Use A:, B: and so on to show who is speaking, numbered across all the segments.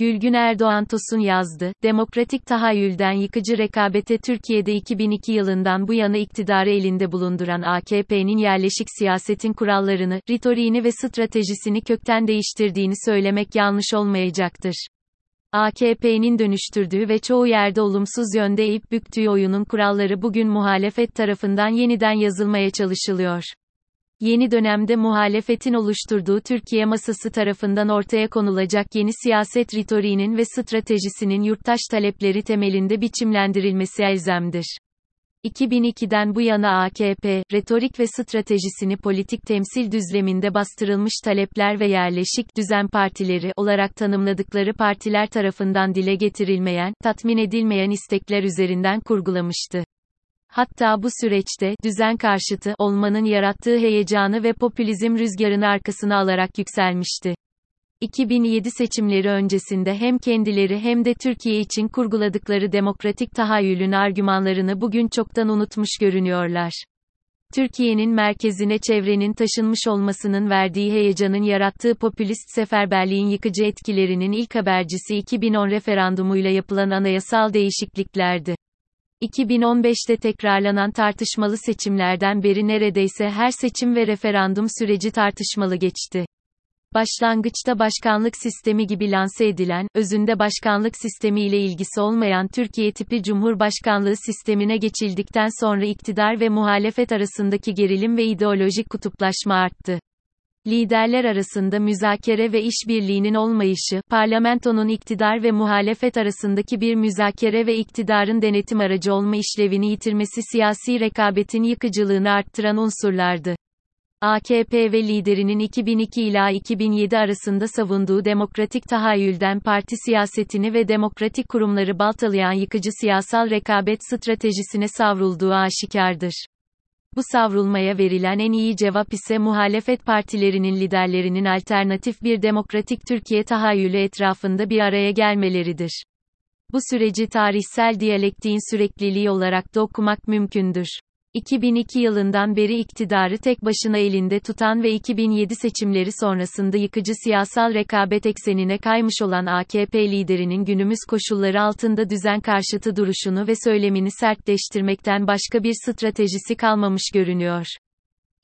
A: Gülgün Erdoğan Tosun yazdı, demokratik tahayyülden yıkıcı rekabete Türkiye'de 2002 yılından bu yana iktidarı elinde bulunduran AKP'nin yerleşik siyasetin kurallarını, ritoriğini ve stratejisini kökten değiştirdiğini söylemek yanlış olmayacaktır. AKP'nin dönüştürdüğü ve çoğu yerde olumsuz yönde eğip büktüğü oyunun kuralları bugün muhalefet tarafından yeniden yazılmaya çalışılıyor. Yeni dönemde muhalefetin oluşturduğu Türkiye masası tarafından ortaya konulacak yeni siyaset ritoriğinin ve stratejisinin yurttaş talepleri temelinde biçimlendirilmesi elzemdir. 2002'den bu yana AKP, retorik ve stratejisini politik temsil düzleminde bastırılmış talepler ve yerleşik düzen partileri olarak tanımladıkları partiler tarafından dile getirilmeyen, tatmin edilmeyen istekler üzerinden kurgulamıştı. Hatta bu süreçte, düzen karşıtı olmanın yarattığı heyecanı ve popülizm rüzgarını arkasına alarak yükselmişti. 2007 seçimleri öncesinde hem kendileri hem de Türkiye için kurguladıkları demokratik tahayyülün argümanlarını bugün çoktan unutmuş görünüyorlar. Türkiye'nin merkezine çevrenin taşınmış olmasının verdiği heyecanın yarattığı popülist seferberliğin yıkıcı etkilerinin ilk habercisi 2010 referandumuyla yapılan anayasal değişikliklerdi. 2015'te tekrarlanan tartışmalı seçimlerden beri neredeyse her seçim ve referandum süreci tartışmalı geçti. Başlangıçta başkanlık sistemi gibi lanse edilen, özünde başkanlık sistemi ile ilgisi olmayan Türkiye tipi cumhurbaşkanlığı sistemine geçildikten sonra iktidar ve muhalefet arasındaki gerilim ve ideolojik kutuplaşma arttı. Liderler arasında müzakere ve işbirliğinin olmayışı, parlamentonun iktidar ve muhalefet arasındaki bir müzakere ve iktidarın denetim aracı olma işlevini yitirmesi siyasi rekabetin yıkıcılığını arttıran unsurlardı. AKP ve liderinin 2002 ila 2007 arasında savunduğu demokratik tahayyülden parti siyasetini ve demokratik kurumları baltalayan yıkıcı siyasal rekabet stratejisine savrulduğu aşikardır. Bu savrulmaya verilen en iyi cevap ise muhalefet partilerinin liderlerinin alternatif bir demokratik Türkiye tahayyülü etrafında bir araya gelmeleridir. Bu süreci tarihsel diyalektiğin sürekliliği olarak da okumak mümkündür. 2002 yılından beri iktidarı tek başına elinde tutan ve 2007 seçimleri sonrasında yıkıcı siyasal rekabet eksenine kaymış olan AKP liderinin günümüz koşulları altında düzen karşıtı duruşunu ve söylemini sertleştirmekten başka bir stratejisi kalmamış görünüyor.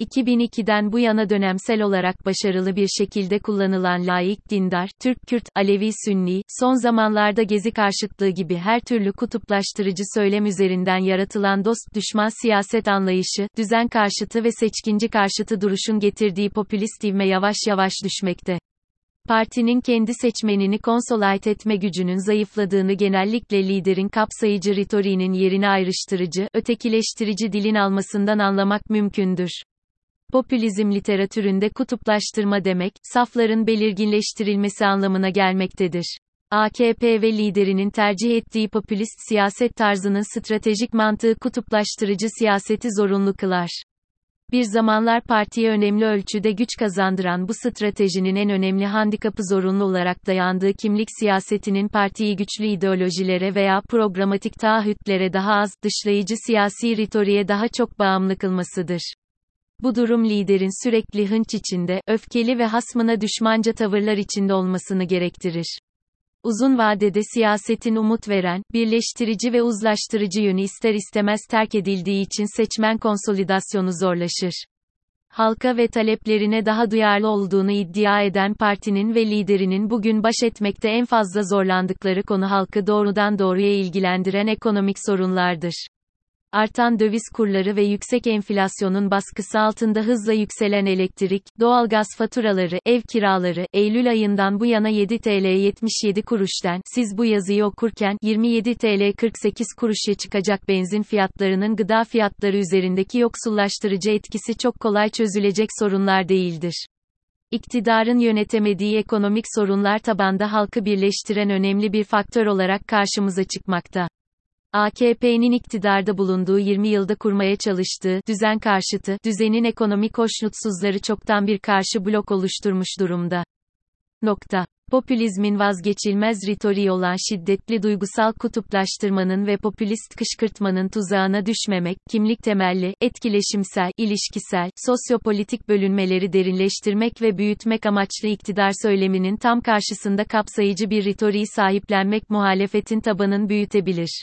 A: 2002'den bu yana dönemsel olarak başarılı bir şekilde kullanılan laik dindar, Türk-Kürt, Alevi-Sünni, son zamanlarda gezi karşıtlığı gibi her türlü kutuplaştırıcı söylem üzerinden yaratılan dost-düşman siyaset anlayışı, düzen karşıtı ve seçkinci karşıtı duruşun getirdiği popülist ivme yavaş yavaş düşmekte. Partinin kendi seçmenini konsolayt etme gücünün zayıfladığını genellikle liderin kapsayıcı ritoriğinin yerini ayrıştırıcı, ötekileştirici dilin almasından anlamak mümkündür. Popülizm literatüründe kutuplaştırma demek, safların belirginleştirilmesi anlamına gelmektedir. AKP ve liderinin tercih ettiği popülist siyaset tarzının stratejik mantığı kutuplaştırıcı siyaseti zorunlu kılar. Bir zamanlar partiye önemli ölçüde güç kazandıran bu stratejinin en önemli handikapı zorunlu olarak dayandığı kimlik siyasetinin partiyi güçlü ideolojilere veya programatik taahhütlere daha az, dışlayıcı siyasi ritoriğe daha çok bağımlı kılmasıdır. Bu durum liderin sürekli hınç içinde, öfkeli ve hasmına düşmanca tavırlar içinde olmasını gerektirir. Uzun vadede siyasetin umut veren, birleştirici ve uzlaştırıcı yönü ister istemez terk edildiği için seçmen konsolidasyonu zorlaşır. Halka ve taleplerine daha duyarlı olduğunu iddia eden partinin ve liderinin bugün baş etmekte en fazla zorlandıkları konu halkı doğrudan doğruya ilgilendiren ekonomik sorunlardır. Artan döviz kurları ve yüksek enflasyonun baskısı altında hızla yükselen elektrik, doğalgaz faturaları, ev kiraları, Eylül ayından bu yana 7 TL 77 kuruşten, siz bu yazıyı okurken, 27 TL 48 kuruşa çıkacak benzin fiyatlarının gıda fiyatları üzerindeki yoksullaştırıcı etkisi çok kolay çözülecek sorunlar değildir. İktidarın yönetemediği ekonomik sorunlar tabanda halkı birleştiren önemli bir faktör olarak karşımıza çıkmakta. AKP'nin iktidarda bulunduğu 20 yılda kurmaya çalıştığı düzen karşıtı düzenin ekonomik hoşnutsuzları çoktan bir karşı blok oluşturmuş durumda. Nokta. Popülizmin vazgeçilmez ritoriği olan şiddetli duygusal kutuplaştırmanın ve popülist kışkırtmanın tuzağına düşmemek, kimlik temelli, etkileşimsel, ilişkisel, sosyopolitik bölünmeleri derinleştirmek ve büyütmek amaçlı iktidar söyleminin tam karşısında kapsayıcı bir ritoriği sahiplenmek muhalefetin tabanın büyütebilir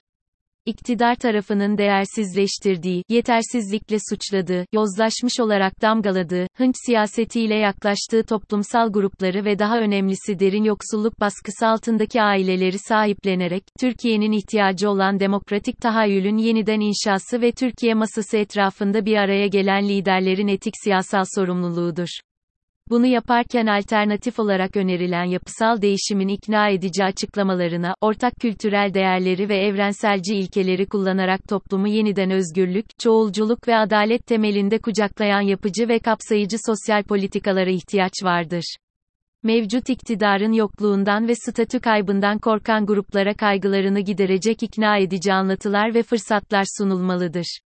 A: iktidar tarafının değersizleştirdiği, yetersizlikle suçladığı, yozlaşmış olarak damgaladığı, hınç siyasetiyle yaklaştığı toplumsal grupları ve daha önemlisi derin yoksulluk baskısı altındaki aileleri sahiplenerek, Türkiye'nin ihtiyacı olan demokratik tahayyülün yeniden inşası ve Türkiye masası etrafında bir araya gelen liderlerin etik siyasal sorumluluğudur. Bunu yaparken alternatif olarak önerilen yapısal değişimin ikna edici açıklamalarına, ortak kültürel değerleri ve evrenselci ilkeleri kullanarak toplumu yeniden özgürlük, çoğulculuk ve adalet temelinde kucaklayan yapıcı ve kapsayıcı sosyal politikalara ihtiyaç vardır. Mevcut iktidarın yokluğundan ve statü kaybından korkan gruplara kaygılarını giderecek ikna edici anlatılar ve fırsatlar sunulmalıdır.